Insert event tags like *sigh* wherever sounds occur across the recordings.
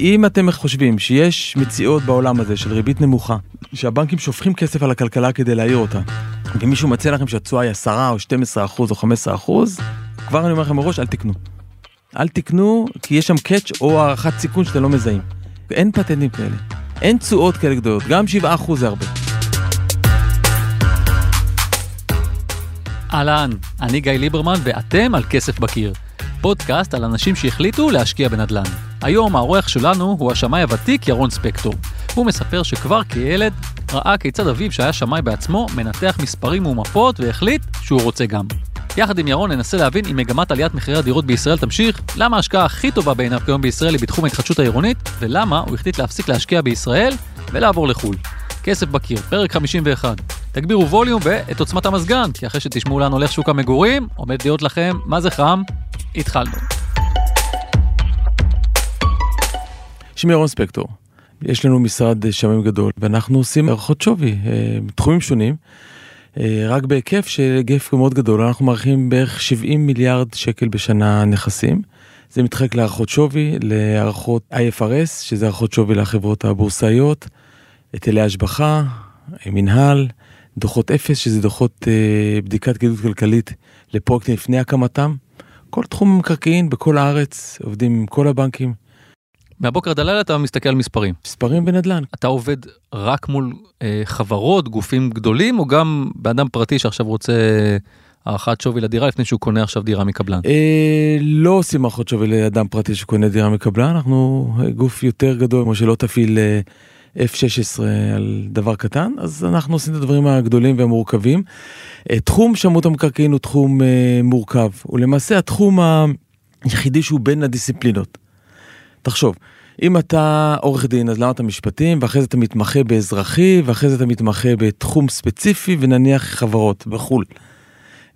אם אתם חושבים שיש מציאות בעולם הזה של ריבית נמוכה, שהבנקים שופכים כסף על הכלכלה כדי להעיר אותה, ומישהו מציע לכם שהתשואה היא 10 או 12 אחוז או 15 אחוז, כבר אני אומר לכם מראש, אל תקנו. אל תקנו, כי יש שם קאץ' או הערכת סיכון שאתם לא מזהים. אין פטנטים כאלה. אין תשואות כאלה גדולות, גם 7 אחוז זה הרבה. אהלן, אני גיא ליברמן ואתם על כסף בקיר. פודקאסט על אנשים שהחליטו להשקיע בנדל"ן. היום העורך שלנו הוא השמאי הוותיק ירון ספקטור. הוא מספר שכבר כילד ראה כיצד אביו שהיה שמאי בעצמו מנתח מספרים ומפות והחליט שהוא רוצה גם. יחד עם ירון ננסה להבין אם מגמת עליית מחירי הדירות בישראל תמשיך, למה ההשקעה הכי טובה בעיניו כיום בישראל היא בתחום ההתחדשות העירונית, ולמה הוא החליט להפסיק להשקיע בישראל ולעבור לחו"ל. כסף בקיר, פרק 51. תגבירו ווליום ואת עוצמת המזגן, כי אחרי שתשמעו לאן הולך שוק המגורים, עומד להיות לכם מה זה חם, התחלנו. שמי ירון ספקטור. יש לנו משרד שמאים גדול, ואנחנו עושים הערכות שווי, אה, תחומים שונים, אה, רק בהיקף של היקף מאוד גדול, אנחנו מעריכים בערך 70 מיליארד שקל בשנה נכסים. זה מתחלק להערכות שווי, להערכות IFRS, שזה הערכות שווי לחברות הבורסאיות, היטלי השבחה, מנהל, דוחות אפס, שזה דוחות אה, בדיקת כדאיות כלכלית לפרויקטים לפני הקמתם. כל תחום המקרקעין בכל הארץ, עובדים עם כל הבנקים. מהבוקר עד הלילה אתה מסתכל על מספרים. מספרים בנדל"ן. אתה עובד רק מול אה, חברות, גופים גדולים, או גם באדם פרטי שעכשיו רוצה הערכת שווי לדירה לפני שהוא קונה עכשיו דירה מקבלן? אה, לא עושים הערכות שווי לאדם פרטי שקונה דירה מקבלן, אנחנו אה, גוף יותר גדול, כמו שלא תפעיל אה, F-16 על דבר קטן, אז אנחנו עושים את הדברים הגדולים והמורכבים. אה, תחום שמות המקרקעין הוא תחום אה, מורכב, הוא למעשה התחום היחידי שהוא בין הדיסציפלינות. תחשוב, אם אתה עורך דין, אז למה אתה משפטים, ואחרי זה אתה מתמחה באזרחי, ואחרי זה אתה מתמחה בתחום ספציפי, ונניח חברות בחו"ל.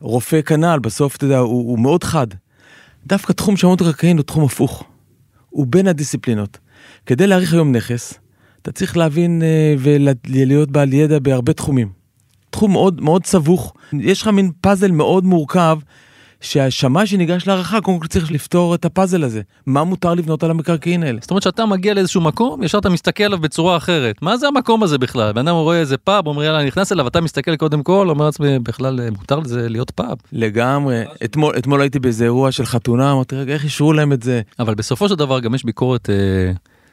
רופא כנ"ל, בסוף אתה יודע, הוא, הוא מאוד חד. דווקא תחום שמות הקרקעין הוא תחום הפוך. הוא בין הדיסציפלינות. כדי להעריך היום נכס, אתה צריך להבין uh, ולהיות בעל ידע בהרבה תחומים. תחום מאוד מאוד סבוך. יש לך מין פאזל מאוד מורכב שהשמאי שניגש להערכה קודם כל צריך לפתור את הפאזל הזה. מה מותר לבנות על המקרקעין האלה? זאת אומרת שאתה מגיע לאיזשהו מקום, ישר אתה מסתכל עליו בצורה אחרת. מה זה המקום הזה בכלל? בן אדם רואה איזה פאב, אומר יאללה, נכנס אליו, אתה מסתכל קודם כל, אומר לעצמי, בכלל אה, מותר לזה להיות פאב. לגמרי. אתמול, אתמול הייתי באיזה אירוע של חתונה, אמרתי, רגע, איך אישרו להם את זה? אבל בסופו של דבר גם יש ביקורת אה,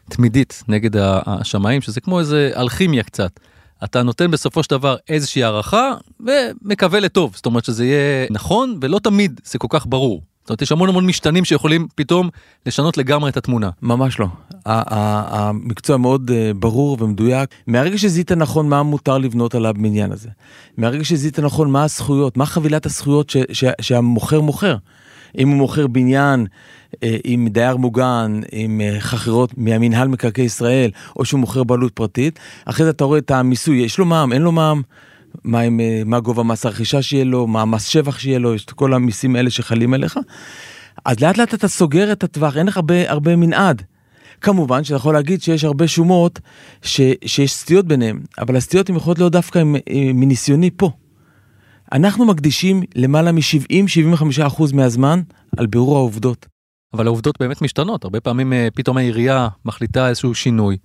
תמידית נגד השמאים, שזה כמו איזה אלכימיה קצת. אתה נותן בסופו של דבר איזושהי הערכה ומקווה לטוב, זאת אומרת שזה יהיה נכון ולא תמיד זה כל כך ברור. זאת אומרת יש המון המון משתנים שיכולים פתאום לשנות לגמרי את התמונה. ממש לא. המקצוע מאוד אה, ברור ומדויק. מהרגע שזיהית נכון מה מותר לבנות על הבניין הזה, מהרגע שזיהית נכון מה הזכויות, מה חבילת הזכויות שהמוכר מוכר. אם הוא מוכר בניין אה, עם דייר מוגן, עם אה, חכירות מהמינהל מקרקעי ישראל, או שהוא מוכר בעלות פרטית, אחרי זה אתה רואה את המיסוי, יש לו מע"מ, אין לו מע"מ, מה, אה, מה גובה מס הרכישה שיהיה לו, מה המס שבח שיהיה לו, יש את כל המיסים האלה שחלים עליך. אז לאט לאט אתה סוגר את הטווח, אין לך הרבה, הרבה מנעד. כמובן שאתה יכול להגיד שיש הרבה שומות ש, שיש סטיות ביניהם, אבל הסטיות הן יכולות להיות דווקא מניסיוני פה. אנחנו מקדישים למעלה מ-70-75% מהזמן על בירור העובדות. אבל העובדות באמת משתנות, הרבה פעמים אה, פתאום העירייה מחליטה איזשהו שינוי,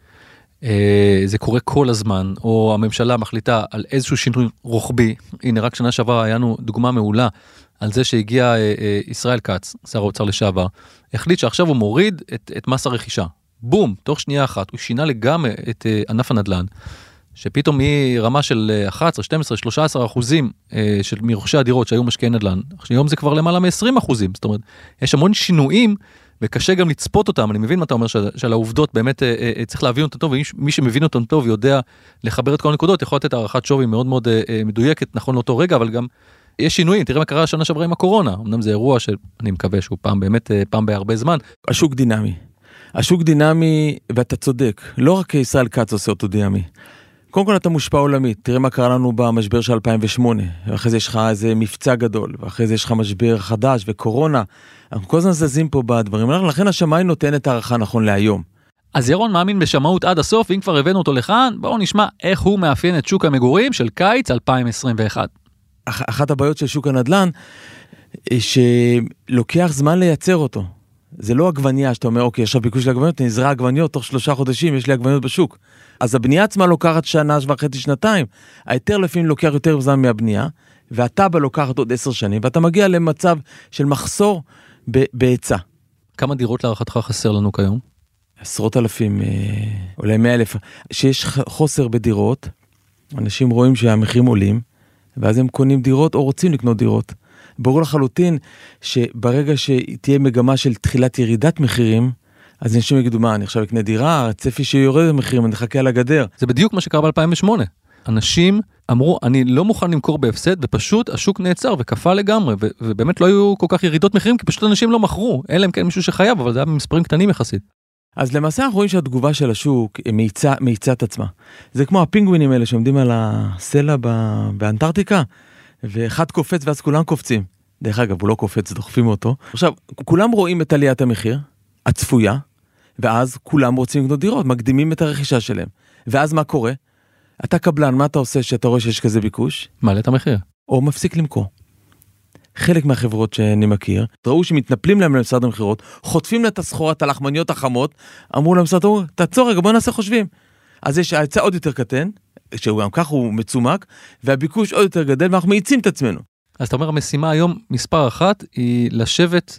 אה, זה קורה כל הזמן, או הממשלה מחליטה על איזשהו שינוי רוחבי, הנה רק שנה שעברה היה לנו דוגמה מעולה על זה שהגיע אה, ישראל כץ, שר האוצר לשעבר, החליט שעכשיו הוא מוריד את, את מס הרכישה. בום, תוך שנייה אחת, הוא שינה לגמרי את ענף הנדל"ן. שפתאום מרמה של 11, 12, 13 אחוזים אה, של מרוכשי הדירות שהיו משקיעי נדל"ן, היום זה כבר למעלה מ-20 אחוזים, זאת אומרת, יש המון שינויים וקשה גם לצפות אותם, אני מבין מה אתה אומר שעל העובדות באמת אה, אה, צריך להבין אותם טוב, ומי שמבין אותם טוב יודע לחבר את כל הנקודות, יכול לתת הערכת שווי מאוד מאוד מדויקת, נכון לאותו רגע, אבל גם יש שינויים, תראה מה קרה השנה שעברה עם הקורונה, אמנם זה אירוע שאני מקווה שהוא פעם באמת פעם בהרבה זמן. השוק דינמי. השוק דינמי, ואתה צודק, לא רק ישראל כץ עושה אותו דינמי. קודם כל אתה מושפע עולמית, תראה מה קרה לנו במשבר של 2008, ואחרי זה יש לך איזה מבצע גדול, ואחרי זה יש לך משבר חדש וקורונה. אנחנו כל הזמן זזים פה בדברים האלה, לכן השמאי נותן את ההערכה נכון להיום. אז ירון מאמין בשמאות עד הסוף, אם כבר הבאנו אותו לכאן, בואו נשמע איך הוא מאפיין את שוק המגורים של קיץ 2021. אחת הבעיות של שוק הנדל"ן, שלוקח זמן לייצר אותו. זה לא עגבנייה שאתה אומר, אוקיי, עכשיו ביקוש לעגבניות, נזרע עגבניות, תוך שלושה חודשים יש לי עגבניות בשוק. אז הבנייה עצמה לוקחת שנה וחצי, שנתיים. ההיתר לפעמים לוקח יותר זמן מהבנייה, והתב"ע לוקחת עוד עשר שנים, ואתה מגיע למצב של מחסור בהיצע. כמה דירות להערכתך חסר לנו כיום? עשרות אלפים, אה, אולי מאה אלף. שיש חוסר בדירות, אנשים רואים שהמחירים עולים, ואז הם קונים דירות או רוצים לקנות דירות. ברור לחלוטין שברגע שתהיה מגמה של תחילת ירידת מחירים, אז אנשים יגידו, מה, אני עכשיו אקנה דירה, הצפי שיורד המחירים, אני אחכה על הגדר. זה בדיוק מה שקרה ב-2008. אנשים אמרו, אני לא מוכן למכור בהפסד, ופשוט השוק נעצר וקפא לגמרי, ו- ובאמת לא היו כל כך ירידות מחירים, כי פשוט אנשים לא מכרו, אלא אם כן מישהו שחייב, אבל זה היה במספרים קטנים יחסית. אז למעשה אנחנו רואים שהתגובה של השוק מאיצה את עצמה. זה כמו הפינגווינים האלה שעומדים על הסלע באנטארקטיקה, ואחד קופץ ואז כולם קופצים. דרך אגב, הוא לא קופץ, דוחפים אותו. עכשיו, כולם רואים את עליית המחיר, הצפויה, ואז כולם רוצים לקנות דירות, מקדימים את הרכישה שלהם. ואז מה קורה? אתה קבלן, מה אתה עושה שאתה רואה שיש כזה ביקוש? מעלה את המחיר. או מפסיק למכור. חלק מהחברות שאני מכיר, ראו שמתנפלים להם למשרד המכירות, חוטפים לה את הסחורה, את הלחמניות החמות, אמרו למשרד, תעצור רגע, בוא נעשה חושבים. אז יש ההיצע עוד יותר קטן, שהוא גם ככה הוא מצומק, והביקוש עוד יותר גדל, ואנחנו מאיצים את עצמנו. אז אתה אומר, המשימה היום, מספר אחת, היא לשבת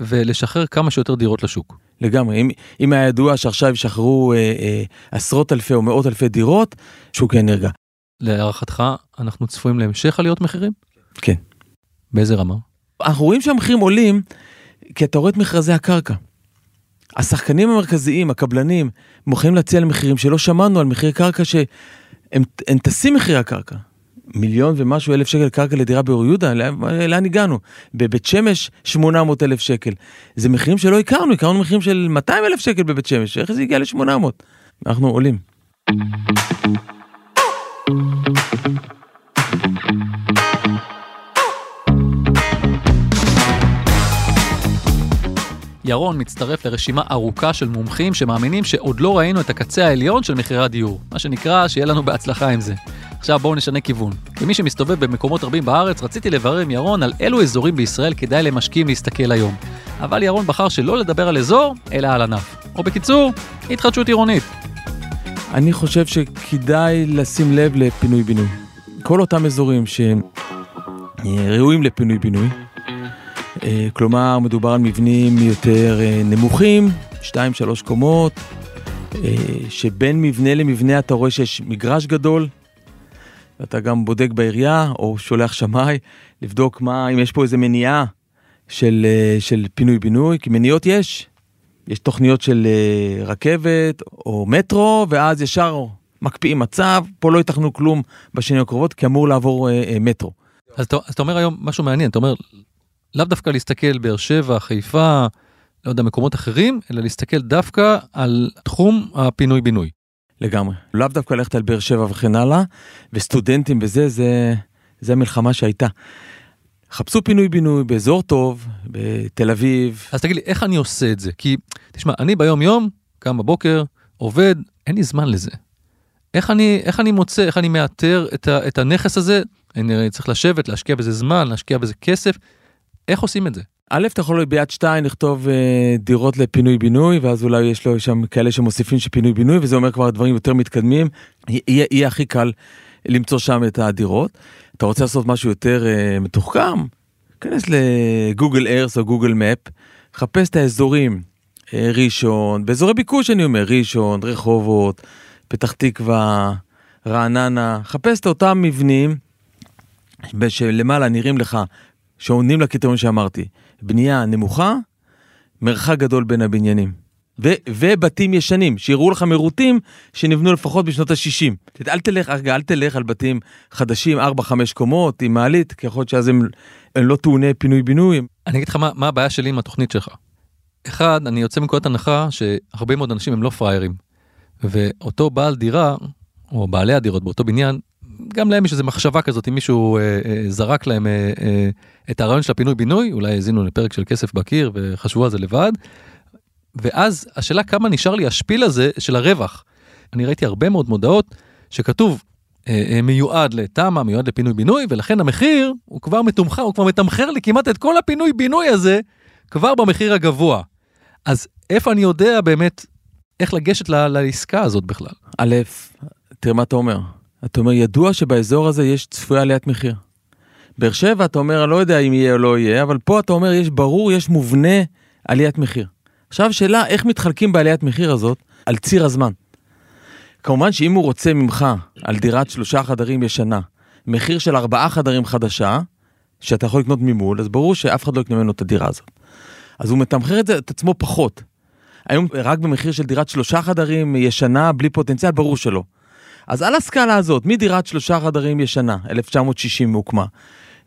ולשחרר כמה שיותר דירות לשוק. לגמרי, אם, אם היה ידוע שעכשיו ישחררו אה, אה, עשרות אלפי או מאות אלפי דירות, שוק נרגע. להערכתך, אנחנו צפויים להמשך עליות מחירים? כן. באיזה רמה? אנחנו רואים שהמחירים עולים, כי אתה רואה את מכרזי הקרקע. השחקנים המרכזיים, הקבלנים, מוכנים להציע למחירים שלא שמענו על מחיר קרקע שהם טסים מחירי הקרקע. מיליון ומשהו אלף שקל קרקע לדירה באור יהודה, לאן הגענו? בבית שמש 800 אלף שקל. זה מחירים שלא הכרנו, הכרנו מחירים של 200 אלף שקל בבית שמש, איך זה הגיע ל-800? אנחנו עולים. ירון מצטרף לרשימה ארוכה של מומחים שמאמינים שעוד לא ראינו את הקצה העליון של מחירי הדיור. מה שנקרא, שיהיה לנו בהצלחה עם זה. עכשיו בואו נשנה כיוון. כמי שמסתובב במקומות רבים בארץ, רציתי לברר עם ירון על אילו אזורים בישראל כדאי למשקיעים להסתכל היום. אבל ירון בחר שלא לדבר על אזור, אלא על ענף. או בקיצור, התחדשות עירונית. אני חושב שכדאי לשים לב לפינוי-בינוי. כל אותם אזורים שראויים לפינוי-בינוי, אה, כלומר מדובר על מבנים יותר אה, נמוכים, 2-3 קומות, אה, שבין מבנה למבנה אתה רואה שיש מגרש גדול, ואתה גם בודק בעירייה או שולח שמאי לבדוק מה, אם יש פה איזה מניעה של, של פינוי-בינוי, כי מניעות יש. יש תוכניות של רכבת או מטרו, ואז ישר מקפיאים מצב, פה לא יתכנו כלום בשנים הקרובות, כי אמור לעבור מטרו. אז אתה אומר היום משהו מעניין, אתה אומר, לאו דווקא להסתכל באר שבע, חיפה, לא יודע, מקומות אחרים, אלא להסתכל דווקא על תחום הפינוי-בינוי. לגמרי. לאו דווקא ללכת על באר שבע וכן הלאה, וסטודנטים וזה, זה, זה המלחמה שהייתה. חפשו פינוי-בינוי באזור טוב, בתל אביב. אז תגיד לי, איך אני עושה את זה? כי, תשמע, אני ביום-יום, קם בבוקר, עובד, אין לי זמן לזה. איך אני, איך אני מוצא, איך אני מאתר את, ה, את הנכס הזה? אני צריך לשבת, להשקיע בזה זמן, להשקיע בזה כסף. איך עושים את זה? א', אתה יכול ביד שתיים לכתוב אה, דירות לפינוי בינוי, ואז אולי יש לו שם כאלה שמוסיפים שפינוי בינוי, וזה אומר כבר דברים יותר מתקדמים, יהיה, יהיה הכי קל למצוא שם את הדירות. אתה רוצה לעשות משהו יותר אה, מתוחכם? כנס לגוגל ארס או גוגל מפ, חפש את האזורים, אה, ראשון, באזורי ביקוש אני אומר, ראשון, רחובות, פתח תקווה, רעננה, חפש את אותם מבנים שלמעלה נראים לך שעונים לקריטריון שאמרתי. בנייה נמוכה, מרחק גדול בין הבניינים. ו- ובתים ישנים, שיראו לך מרוטים שנבנו לפחות בשנות ה-60. אל תלך, אל תלך על בתים חדשים, 4-5 קומות, עם מעלית, ככל שאז הם, הם לא טעוני פינוי-בינוי. אני אגיד לך מה, מה הבעיה שלי עם התוכנית שלך. אחד, אני יוצא מנקודת הנחה שהרבה מאוד אנשים הם לא פראיירים. ואותו בעל דירה, או בעלי הדירות באותו בניין, גם להם יש איזו מחשבה כזאת, אם מישהו אה, אה, זרק להם אה, אה, את הרעיון של הפינוי-בינוי, אולי האזינו לפרק של כסף בקיר וחשבו על זה לבד, ואז השאלה כמה נשאר לי השפיל הזה של הרווח. אני ראיתי הרבה מאוד מודעות שכתוב אה, אה, מיועד לתמ"א, מיועד לפינוי-בינוי, ולכן המחיר הוא כבר מתומחר, הוא כבר מתמחר לי כמעט את כל הפינוי-בינוי הזה כבר במחיר הגבוה. אז איפה אני יודע באמת איך לגשת לעסקה הזאת בכלל? א', תראה מה אתה אומר. אתה אומר, ידוע שבאזור הזה יש צפויה עליית מחיר. באר שבע, אתה אומר, אני לא יודע אם יהיה או לא יהיה, אבל פה אתה אומר, יש ברור, יש מובנה עליית מחיר. עכשיו שאלה, איך מתחלקים בעליית מחיר הזאת על ציר הזמן? כמובן שאם הוא רוצה ממך על דירת שלושה חדרים ישנה, מחיר של ארבעה חדרים חדשה, שאתה יכול לקנות ממול, אז ברור שאף אחד לא יקנה ממנו את הדירה הזאת. אז הוא מתמחר את זה, את עצמו פחות. היום רק במחיר של דירת שלושה חדרים ישנה, בלי פוטנציאל, ברור שלא. אז על הסקאלה הזאת, מדירת שלושה חדרים ישנה, 1960 הוקמה,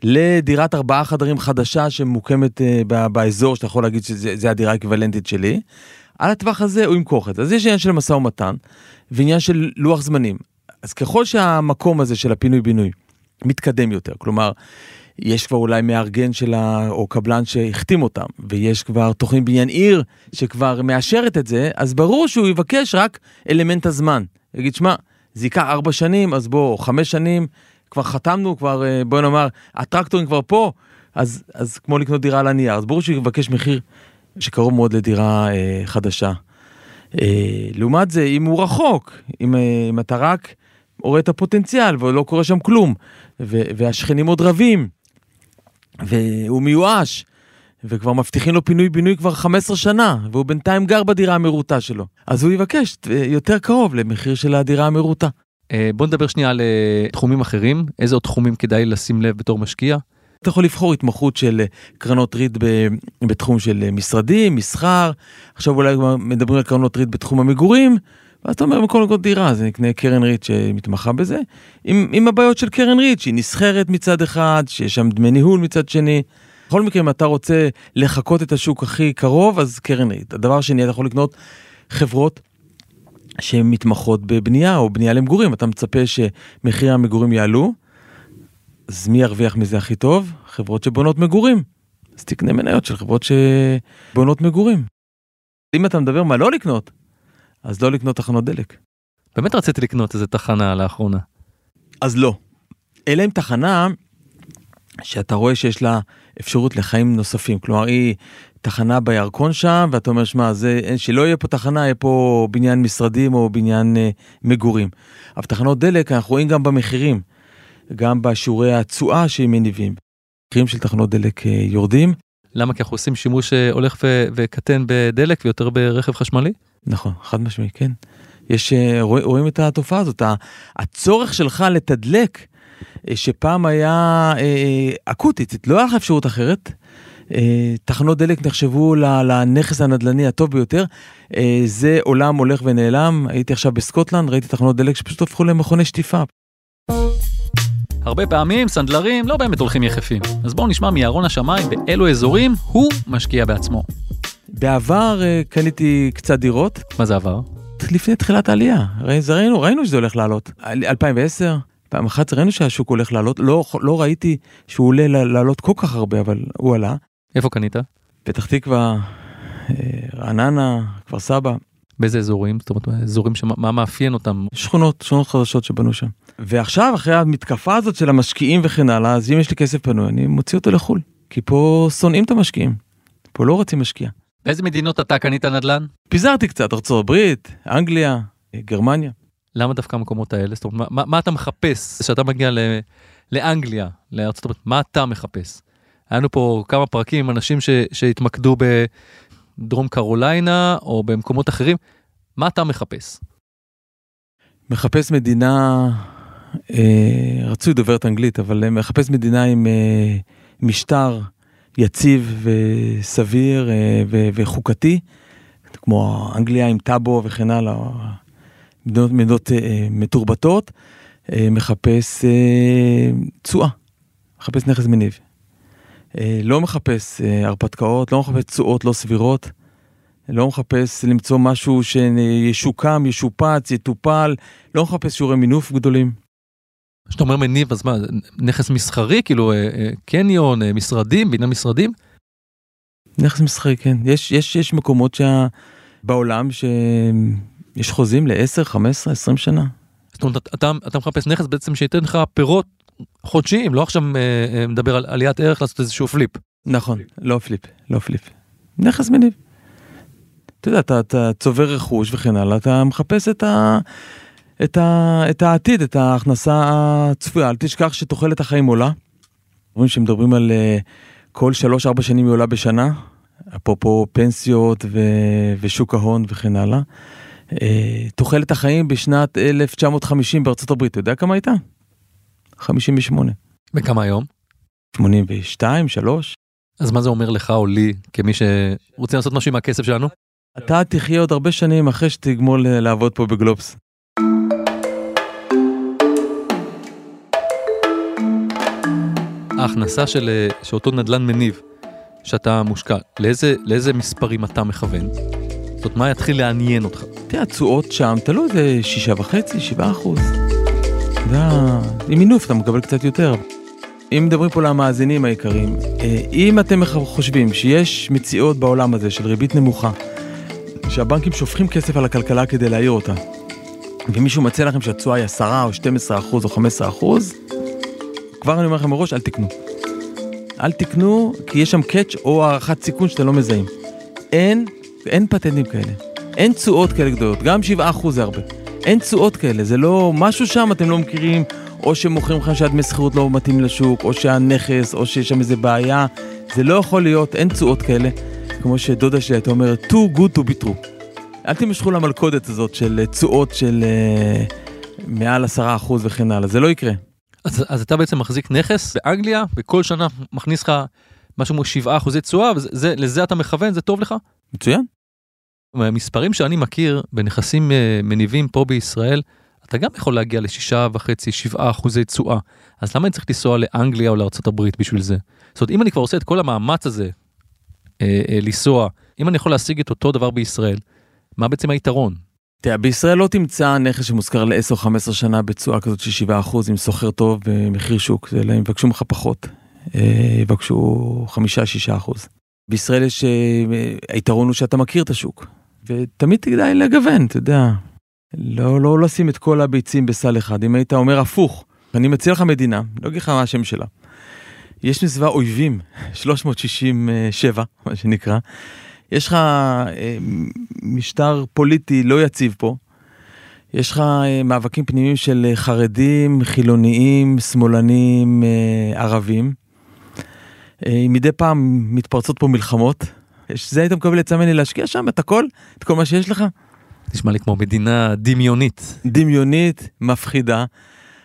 לדירת ארבעה חדרים חדשה שמוקמת uh, באזור, שאתה יכול להגיד שזה הדירה האקוויוולנטית שלי, על הטווח הזה הוא ימכור את זה. אז יש עניין של משא ומתן, ועניין של לוח זמנים. אז ככל שהמקום הזה של הפינוי-בינוי מתקדם יותר, כלומר, יש כבר אולי מארגן של ה... או קבלן שהחתים אותם, ויש כבר תוכנית בניין עיר שכבר מאשרת את זה, אז ברור שהוא יבקש רק אלמנט הזמן. יגיד, שמע, זה ייקח ארבע שנים, אז בוא, חמש שנים, כבר חתמנו, כבר, אה, בוא נאמר, הטרקטורים כבר פה, אז, אז כמו לקנות דירה על הנייר, אז ברור שהוא יבקש מחיר שקרוב מאוד לדירה אה, חדשה. אה, לעומת זה, אם הוא רחוק, אם, אה, אם אתה רק רואה את הפוטנציאל ולא קורה שם כלום, ו, והשכנים עוד רבים, והוא מיואש, וכבר מבטיחים לו פינוי-בינוי כבר 15 שנה, והוא בינתיים גר בדירה המרוטה שלו. אז הוא יבקש אה, יותר קרוב למחיר של הדירה המרוטה. אה, בוא נדבר שנייה על אה, תחומים אחרים, איזה עוד תחומים כדאי לשים לב בתור משקיע? אתה יכול לבחור התמחות של קרנות ריט בתחום של משרדים, מסחר, עכשיו אולי מדברים על קרנות ריט בתחום המגורים, ואז אתה אומר, במקום לקנות דירה, אז נקנה קרן ריט שמתמחה בזה, עם, עם הבעיות של קרן ריט, שהיא נסחרת מצד אחד, שיש שם דמי ניהול מצד שני. בכל מקרה, אם אתה רוצה לחקות את השוק הכי קרוב, אז קרן ריט. הדבר השני, אתה יכול לקנות חברות שמתמחות בבנייה או בנייה למגורים. אתה מצפה שמחירי המגורים יעלו, אז מי ירוויח מזה הכי טוב? חברות שבונות מגורים. אז תקנה מניות של חברות שבונות מגורים. אם אתה מדבר מה לא לקנות, אז לא לקנות תחנות דלק. באמת רציתי לקנות איזה תחנה לאחרונה. אז לא. אלא אם תחנה שאתה רואה שיש לה אפשרות לחיים נוספים. כלומר, היא תחנה בירקון שם, ואתה אומר, שמע, שלא יהיה פה תחנה, יהיה פה בניין משרדים או בניין אה, מגורים. אבל תחנות דלק, אנחנו רואים גם במחירים, גם בשיעורי התשואה שהם מניבים. מחירים של תחנות דלק אה, יורדים. למה? כי אנחנו עושים שימוש אה, הולך ו- וקטן בדלק ויותר ברכב חשמלי? נכון, חד משמעי, כן. יש, אה, רואים, את התופעה הזאת, הצורך שלך לתדלק, שפעם היה אה, אקוטית, לא היה לך אפשרות אחרת. תחנות דלק נחשבו לנכס הנדל"ני הטוב ביותר, זה עולם הולך ונעלם, הייתי עכשיו בסקוטלנד, ראיתי תחנות דלק שפשוט הפכו למכוני שטיפה. הרבה פעמים סנדלרים לא באמת הולכים יחפים, אז בואו נשמע מירון השמיים באילו אזורים הוא משקיע בעצמו. בעבר קניתי קצת דירות. מה זה עבר? לפני תחילת העלייה, ראינו, ראינו שזה הולך לעלות. 2010, פעם אחת ראינו שהשוק הולך לעלות, לא, לא ראיתי שהוא עולה לעלות כל כך הרבה, אבל הוא עלה. איפה קנית? פתח תקווה, אה, רעננה, כפר סבא. באיזה אזורים? זאת אומרת, אזורים שמה מאפיין אותם? שכונות, שכונות חדשות שבנו שם. ועכשיו, אחרי המתקפה הזאת של המשקיעים וכן הלאה, אז אם יש לי כסף פנוי, אני מוציא אותו לחו"ל. כי פה שונאים את המשקיעים. פה לא רוצים משקיע. באיזה מדינות אתה קנית נדל"ן? פיזרתי קצת, ארצות הברית, אנגליה, גרמניה. למה דווקא המקומות האלה? זאת אומרת, מה, מה אתה מחפש כשאתה מגיע ל, לאנגליה, הברית? מה אתה מחפש? היה לנו פה כמה פרקים עם אנשים ש, שהתמקדו בדרום קרוליינה או במקומות אחרים. מה אתה מחפש? מחפש מדינה, אה, רצוי דוברת אנגלית, אבל מחפש מדינה עם אה, משטר יציב וסביר אה, וחוקתי, כמו אנגליה עם טאבו וכן הלאה, מדינות, מדינות אה, מתורבתות, אה, מחפש תשואה, מחפש נכס מניב. לא מחפש הרפתקאות, לא מחפש תשואות לא סבירות, לא מחפש למצוא משהו שישוקם, ישופץ, יטופל, לא מחפש שיעורי מינוף גדולים. כשאתה אומר מניב, אז מה, נכס מסחרי, כאילו אה, אה, קניון, אה, משרדים, בניין משרדים? נכס מסחרי, כן. יש, יש, יש מקומות שה... בעולם שיש חוזים ל-10, 15, 20 שנה. זאת אומרת, אתה, אתה מחפש נכס בעצם שייתן לך פירות חודשיים, לא עכשיו מדבר על עליית ערך לעשות איזשהו פליפ. נכון, לא flip, לא flip. נכס מניב. אתה יודע, אתה, אתה צובר רכוש וכן הלאה, אתה מחפש את, ה, את, ה, את העתיד, את ההכנסה הצפויה. אל תשכח שתוחלת החיים עולה. רואים שמדברים על אה, כל 3-4 שנים היא עולה בשנה, אפרופו פנסיות ו, ושוק ההון וכן הלאה. אה, תוחלת החיים בשנת 1950 בארצות הברית, אתה יודע כמה הייתה? 58. וכמה היום? 82, 3. אז מה זה אומר לך או לי, כמי שרוצים לעשות משהו עם הכסף שלנו? אתה תחיה עוד הרבה שנים אחרי שתגמול לעבוד פה בגלובס. ההכנסה של שאותו נדל"ן מניב, שאתה מושקע, לאיזה, לאיזה מספרים אתה מכוון? זאת אומרת, מה יתחיל לעניין אותך? תראה, התשואות שם, תלוי, זה שישה וחצי, שבעה אחוז. זה עם מינוף אתה מקבל קצת יותר. אם מדברים פה למאזינים היקרים, אה, אם אתם חושבים שיש מציאות בעולם הזה של ריבית נמוכה, שהבנקים שופכים כסף על הכלכלה כדי להעיר אותה, ומישהו מציע לכם שהתשואה היא 10 או 12 אחוז או 15 אחוז, כבר אני אומר לכם מראש, אל תקנו. אל תקנו, כי יש שם קאץ' או הערכת סיכון שאתם לא מזהים. אין, אין פטנטים כאלה. אין תשואות כאלה גדולות, גם 7 אחוז זה הרבה. אין תשואות כאלה, זה לא, משהו שם אתם לא מכירים, או שמוכרים לך שהדמי שכירות לא מתאים לשוק, או שהנכס, או שיש שם איזה בעיה. זה לא יכול להיות, אין תשואות כאלה. כמו שדודה שלי הייתה אומרת, too good to be true. אל תמשכו למלכודת הזאת של תשואות של uh, מעל 10% וכן הלאה, זה לא יקרה. אז, אז אתה בעצם מחזיק נכס באנגליה, וכל שנה מכניס לך משהו כמו 7 אחוזי תשואה, ולזה אתה מכוון, זה טוב לך? מצוין. מהמספרים שאני מכיר בנכסים uh, מניבים פה בישראל, אתה גם יכול להגיע לשישה וחצי, שבעה אחוזי תשואה. אז למה אני צריך לנסוע לאנגליה או לארה"ב בשביל זה? זאת אומרת, אם אני כבר עושה את כל המאמץ הזה, אה, אה, לנסוע, אם אני יכול להשיג את אותו דבר בישראל, מה בעצם היתרון? תראה, בישראל לא תמצא נכס שמושכר ל-10 או 15 שנה בתשואה כזאת של 7 אחוז עם סוחר טוב במחיר שוק, אלא הם יבקשו ממך פחות, אה, יבקשו 5-6 אחוז. בישראל יש, אה, היתרון הוא שאתה מכיר את השוק, ותמיד כדאי לגוון, אתה יודע, לא, לא לשים את כל הביצים בסל אחד. אם היית אומר הפוך, אני מציע לך מדינה, לא אגיד לך מה השם שלה. יש מסביבה אויבים, *laughs* 367, מה שנקרא. יש לך אה, משטר פוליטי לא יציב פה. יש לך אה, מאבקים פנימיים של חרדים, חילוניים, שמאלנים, אה, ערבים. אה, מדי פעם מתפרצות פה מלחמות. זה היית מקבל לצא ממני להשקיע שם את הכל, את כל מה שיש לך? נשמע לי כמו מדינה דמיונית. דמיונית, מפחידה.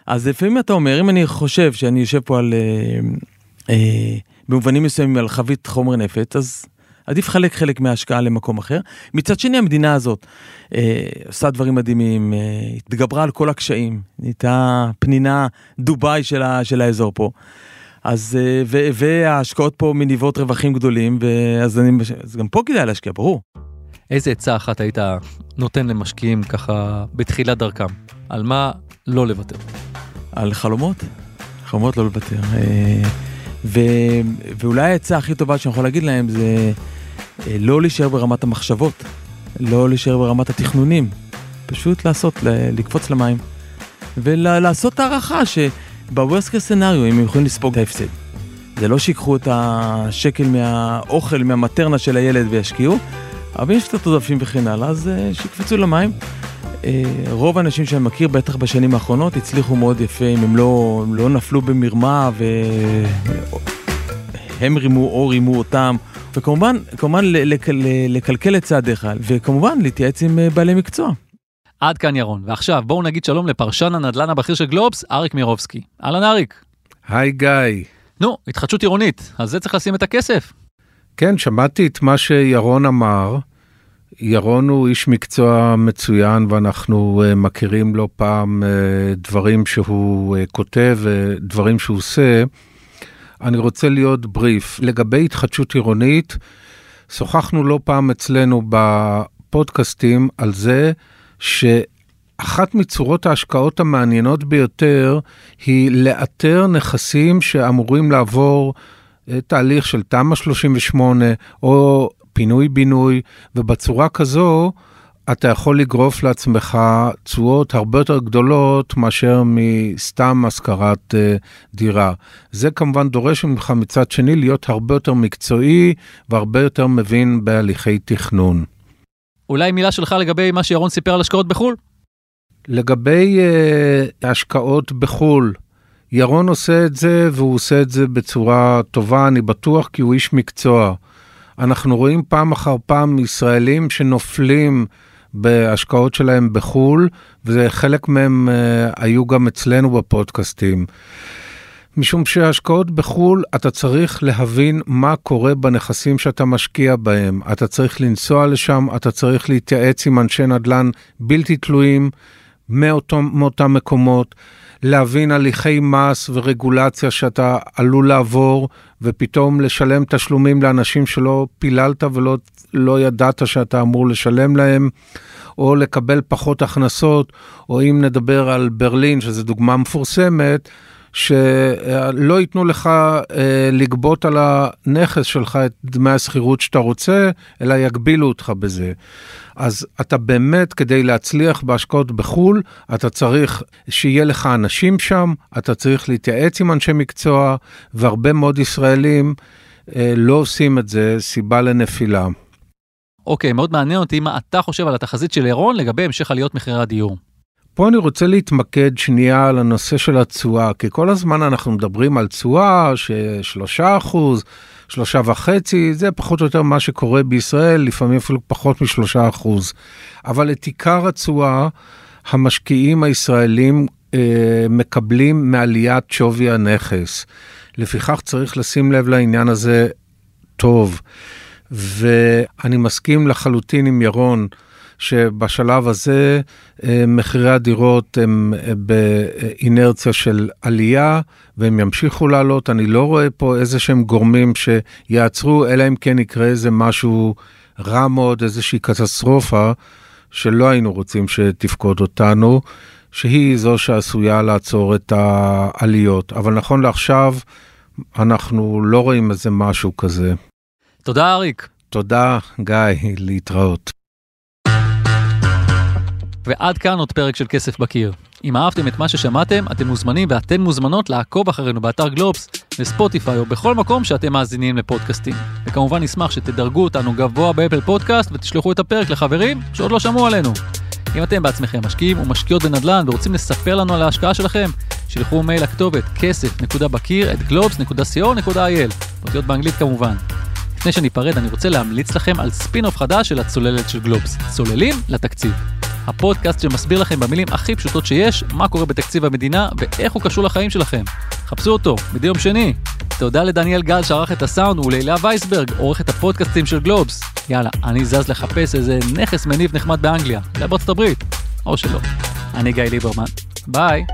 אז לפעמים אתה אומר, אם אני חושב שאני יושב פה על, אה, אה, במובנים מסוימים על חבית חומר נפץ, אז עדיף לחלק חלק מההשקעה למקום אחר. מצד שני, המדינה הזאת אה, עושה דברים מדהימים, אה, התגברה על כל הקשיים, נהייתה פנינה דובאי של, ה, של האזור פה. אז, אה, ו, וההשקעות פה מניבות רווחים גדולים, ואז אני, אז גם פה כדאי להשקיע, ברור. איזה עצה אחת היית נותן למשקיעים ככה בתחילת דרכם? על מה לא לוותר? על חלומות, חלומות לא לוותר. אה, ו, ואולי העצה הכי טובה שאני יכול להגיד להם זה אה, לא להישאר ברמת המחשבות, לא להישאר ברמת התכנונים, פשוט לעשות, לקפוץ למים, ולעשות הערכה שבוורסט קייס סנאריו הם יכולים לספוג את ההפסד. זה לא שיקחו את השקל מהאוכל, מהמטרנה של הילד וישקיעו, אבל יש קצת עודפים וכן הלאה, אז uh, שיקפצו למים. Uh, רוב האנשים שאני מכיר, בטח בשנים האחרונות, הצליחו מאוד יפה, אם הם לא, לא נפלו במרמה והם רימו או רימו אותם. וכמובן, כמובן לק... לקלקל את צעדיך, וכמובן להתייעץ עם uh, בעלי מקצוע. עד כאן ירון, ועכשיו בואו נגיד שלום לפרשן הנדל"ן הבכיר של גלובס, אריק מירובסקי. אהלן אריק. היי גיא. נו, התחדשות עירונית, על זה צריך לשים את הכסף. כן, שמעתי את מה שירון אמר. ירון הוא איש מקצוע מצוין ואנחנו uh, מכירים לא פעם uh, דברים שהוא uh, כותב ודברים שהוא עושה. אני רוצה להיות בריף. לגבי התחדשות עירונית, שוחחנו לא פעם אצלנו בפודקאסטים על זה שאחת מצורות ההשקעות המעניינות ביותר היא לאתר נכסים שאמורים לעבור תהליך של תמ"א 38 או פינוי-בינוי, ובצורה כזו אתה יכול לגרוף לעצמך תשואות הרבה יותר גדולות מאשר מסתם השכרת uh, דירה. זה כמובן דורש ממך מצד שני להיות הרבה יותר מקצועי והרבה יותר מבין בהליכי תכנון. אולי מילה שלך לגבי מה שירון סיפר על השקעות בחו"ל? לגבי uh, השקעות בחו"ל, ירון עושה את זה והוא עושה את זה בצורה טובה, אני בטוח, כי הוא איש מקצוע. אנחנו רואים פעם אחר פעם ישראלים שנופלים בהשקעות שלהם בחו"ל, וחלק מהם uh, היו גם אצלנו בפודקאסטים. משום שהשקעות בחו"ל, אתה צריך להבין מה קורה בנכסים שאתה משקיע בהם. אתה צריך לנסוע לשם, אתה צריך להתייעץ עם אנשי נדל"ן בלתי תלויים מאותו, מאותם מקומות, להבין הליכי מס ורגולציה שאתה עלול לעבור, ופתאום לשלם תשלומים לאנשים שלא פיללת ולא לא ידעת שאתה אמור לשלם להם. או לקבל פחות הכנסות, או אם נדבר על ברלין, שזו דוגמה מפורסמת, שלא ייתנו לך אה, לגבות על הנכס שלך את דמי השכירות שאתה רוצה, אלא יגבילו אותך בזה. אז אתה באמת, כדי להצליח בהשקעות בחו"ל, אתה צריך שיהיה לך אנשים שם, אתה צריך להתייעץ עם אנשי מקצוע, והרבה מאוד ישראלים אה, לא עושים את זה, סיבה לנפילה. אוקיי, מאוד מעניין אותי מה אתה חושב על התחזית של ירון לגבי המשך עליות מחירי הדיור. פה אני רוצה להתמקד שנייה על הנושא של התשואה, כי כל הזמן אנחנו מדברים על תשואה ששלושה אחוז, שלושה וחצי, זה פחות או יותר מה שקורה בישראל, לפעמים אפילו פחות משלושה אחוז. אבל את עיקר התשואה, המשקיעים הישראלים אה, מקבלים מעליית שווי הנכס. לפיכך צריך לשים לב לעניין הזה טוב. ואני מסכים לחלוטין עם ירון. שבשלב הזה אה, מחירי הדירות הם אה, באינרציה של עלייה והם ימשיכו לעלות. אני לא רואה פה איזה שהם גורמים שיעצרו, אלא אם כן יקרה איזה משהו רע מאוד, איזושהי קטסטרופה שלא היינו רוצים שתפקוד אותנו, שהיא זו שעשויה לעצור את העליות. אבל נכון לעכשיו, אנחנו לא רואים איזה משהו כזה. תודה אריק. תודה גיא, להתראות. ועד כאן עוד פרק של כסף בקיר. אם אהבתם את מה ששמעתם, אתם מוזמנים ואתן מוזמנות לעקוב אחרינו באתר גלובס, בספוטיפיי או בכל מקום שאתם מאזינים לפודקאסטים. וכמובן נשמח שתדרגו אותנו גבוה באפל פודקאסט ותשלחו את הפרק לחברים שעוד לא שמעו עלינו. אם אתם בעצמכם משקיעים ומשקיעות בנדל"ן ורוצים לספר לנו על ההשקעה שלכם, שלחו מייל לכתובת כסף.בקיר at globes.co.il, אותיות באנגלית כמובן. לפני שניפרד, אני רוצה להמליץ לכם על ספין-אוף חדש של הצוללת של גלובס, צוללים לתקציב. הפודקאסט שמסביר לכם במילים הכי פשוטות שיש, מה קורה בתקציב המדינה ואיך הוא קשור לחיים שלכם. חפשו אותו, מדי יום שני. תודה לדניאל גל שערך את הסאונד ולהילה וייסברג, עורכת הפודקאסטים של גלובס. יאללה, אני זז לחפש איזה נכס מניב נחמד באנגליה, בארצות הברית, או שלא. אני גיא ליברמן, ביי.